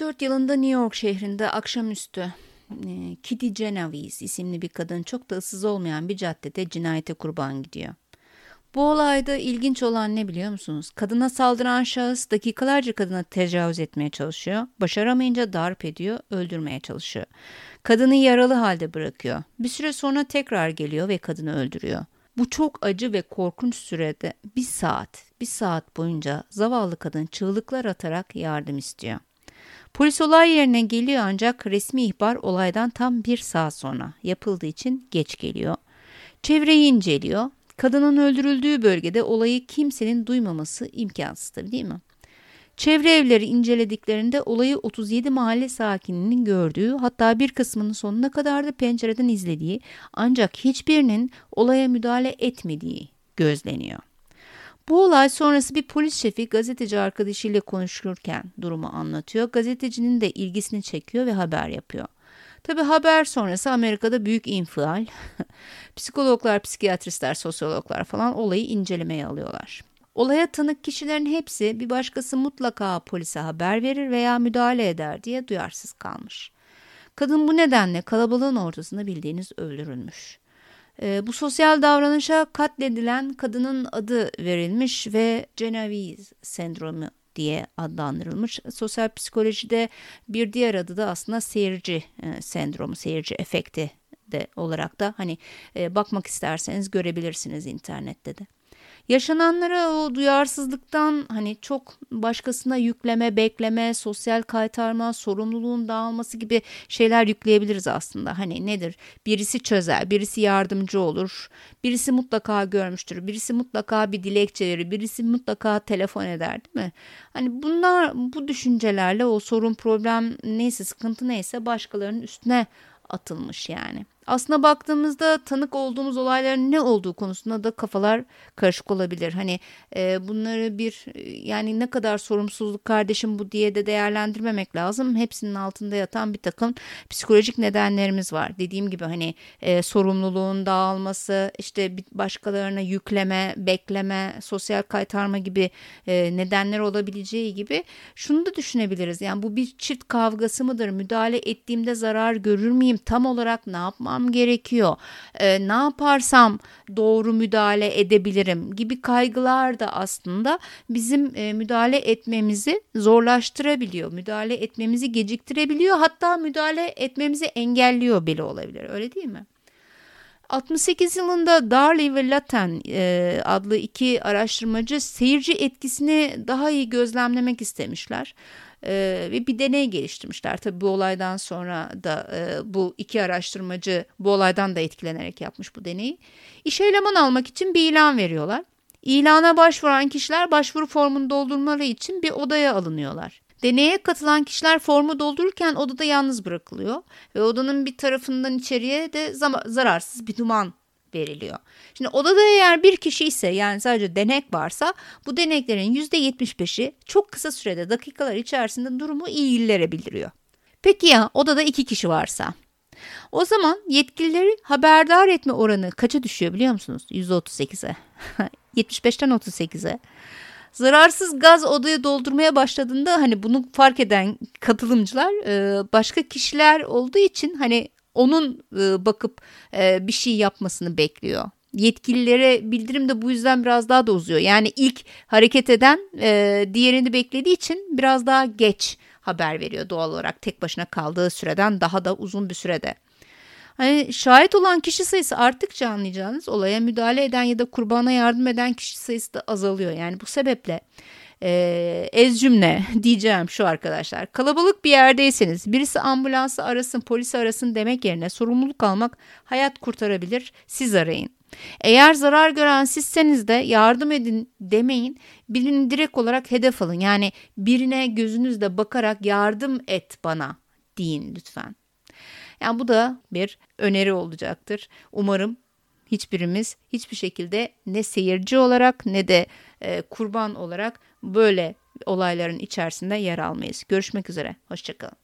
2004 yılında New York şehrinde akşamüstü e, Kitty Genovese isimli bir kadın çok da ıssız olmayan bir caddede cinayete kurban gidiyor. Bu olayda ilginç olan ne biliyor musunuz? Kadına saldıran şahıs dakikalarca kadına tecavüz etmeye çalışıyor. Başaramayınca darp ediyor, öldürmeye çalışıyor. Kadını yaralı halde bırakıyor. Bir süre sonra tekrar geliyor ve kadını öldürüyor. Bu çok acı ve korkunç sürede bir saat, bir saat boyunca zavallı kadın çığlıklar atarak yardım istiyor. Polis olay yerine geliyor ancak resmi ihbar olaydan tam bir saat sonra yapıldığı için geç geliyor. Çevreyi inceliyor. Kadının öldürüldüğü bölgede olayı kimsenin duymaması imkansız tabii değil mi? Çevre evleri incelediklerinde olayı 37 mahalle sakininin gördüğü hatta bir kısmının sonuna kadar da pencereden izlediği ancak hiçbirinin olaya müdahale etmediği gözleniyor. Bu olay sonrası bir polis şefi gazeteci arkadaşıyla konuşurken durumu anlatıyor. Gazetecinin de ilgisini çekiyor ve haber yapıyor. Tabi haber sonrası Amerika'da büyük infial. Psikologlar, psikiyatristler, sosyologlar falan olayı incelemeye alıyorlar. Olaya tanık kişilerin hepsi bir başkası mutlaka polise haber verir veya müdahale eder diye duyarsız kalmış. Kadın bu nedenle kalabalığın ortasında bildiğiniz öldürülmüş. E, bu sosyal davranışa katledilen kadının adı verilmiş ve Genovese sendromu diye adlandırılmış. Sosyal psikolojide bir diğer adı da aslında seyirci e, sendromu, seyirci efekti de olarak da hani e, bakmak isterseniz görebilirsiniz internette de. Yaşananlara o duyarsızlıktan hani çok başkasına yükleme, bekleme, sosyal kaytarma, sorumluluğun dağılması gibi şeyler yükleyebiliriz aslında. Hani nedir? Birisi çözer, birisi yardımcı olur, birisi mutlaka görmüştür, birisi mutlaka bir dilekçe verir, birisi mutlaka telefon eder değil mi? Hani bunlar bu düşüncelerle o sorun problem neyse sıkıntı neyse başkalarının üstüne atılmış yani. Aslına baktığımızda tanık olduğumuz olayların ne olduğu konusunda da kafalar karışık olabilir. Hani e, bunları bir yani ne kadar sorumsuzluk kardeşim bu diye de değerlendirmemek lazım. Hepsinin altında yatan bir takım psikolojik nedenlerimiz var. Dediğim gibi hani e, sorumluluğun dağılması, işte başkalarına yükleme, bekleme, sosyal kaytarma gibi e, nedenler olabileceği gibi şunu da düşünebiliriz. Yani bu bir çift kavgası mıdır? Müdahale ettiğimde zarar görür müyüm? Tam olarak ne yapmam yapmam gerekiyor? E, ne yaparsam doğru müdahale edebilirim gibi kaygılar da aslında bizim e, müdahale etmemizi zorlaştırabiliyor. Müdahale etmemizi geciktirebiliyor. Hatta müdahale etmemizi engelliyor bile olabilir. Öyle değil mi? 68 yılında Darley ve Latten e, adlı iki araştırmacı seyirci etkisini daha iyi gözlemlemek istemişler e, ve bir deney geliştirmişler. Tabii bu olaydan sonra da e, bu iki araştırmacı bu olaydan da etkilenerek yapmış bu deneyi. İş eleman almak için bir ilan veriyorlar. İlana başvuran kişiler başvuru formunu doldurmaları için bir odaya alınıyorlar. Deneye katılan kişiler formu doldururken odada yalnız bırakılıyor ve odanın bir tarafından içeriye de zararsız bir duman veriliyor. Şimdi odada eğer bir kişi ise yani sadece denek varsa bu deneklerin %75'i çok kısa sürede dakikalar içerisinde durumu ilgililere bildiriyor. Peki ya odada iki kişi varsa? O zaman yetkilileri haberdar etme oranı kaça düşüyor biliyor musunuz? %38'e. 75'ten 38'e. Zararsız gaz odayı doldurmaya başladığında hani bunu fark eden katılımcılar başka kişiler olduğu için hani onun e, bakıp e, bir şey yapmasını bekliyor. Yetkililere bildirim de bu yüzden biraz daha da uzuyor. Yani ilk hareket eden e, diğerini beklediği için biraz daha geç haber veriyor doğal olarak tek başına kaldığı süreden daha da uzun bir sürede. Hani şahit olan kişi sayısı arttıkça anlayacağınız olaya müdahale eden ya da kurbana yardım eden kişi sayısı da azalıyor. Yani bu sebeple e, ez cümle diyeceğim şu arkadaşlar. Kalabalık bir yerdeyseniz birisi ambulansı arasın, polisi arasın demek yerine sorumluluk almak hayat kurtarabilir. Siz arayın. Eğer zarar gören sizseniz de yardım edin demeyin. Birini direkt olarak hedef alın. Yani birine gözünüzle bakarak yardım et bana deyin lütfen. Yani bu da bir öneri olacaktır. Umarım hiçbirimiz hiçbir şekilde ne seyirci olarak ne de e, kurban olarak böyle olayların içerisinde yer almayız. Görüşmek üzere. Hoşçakalın.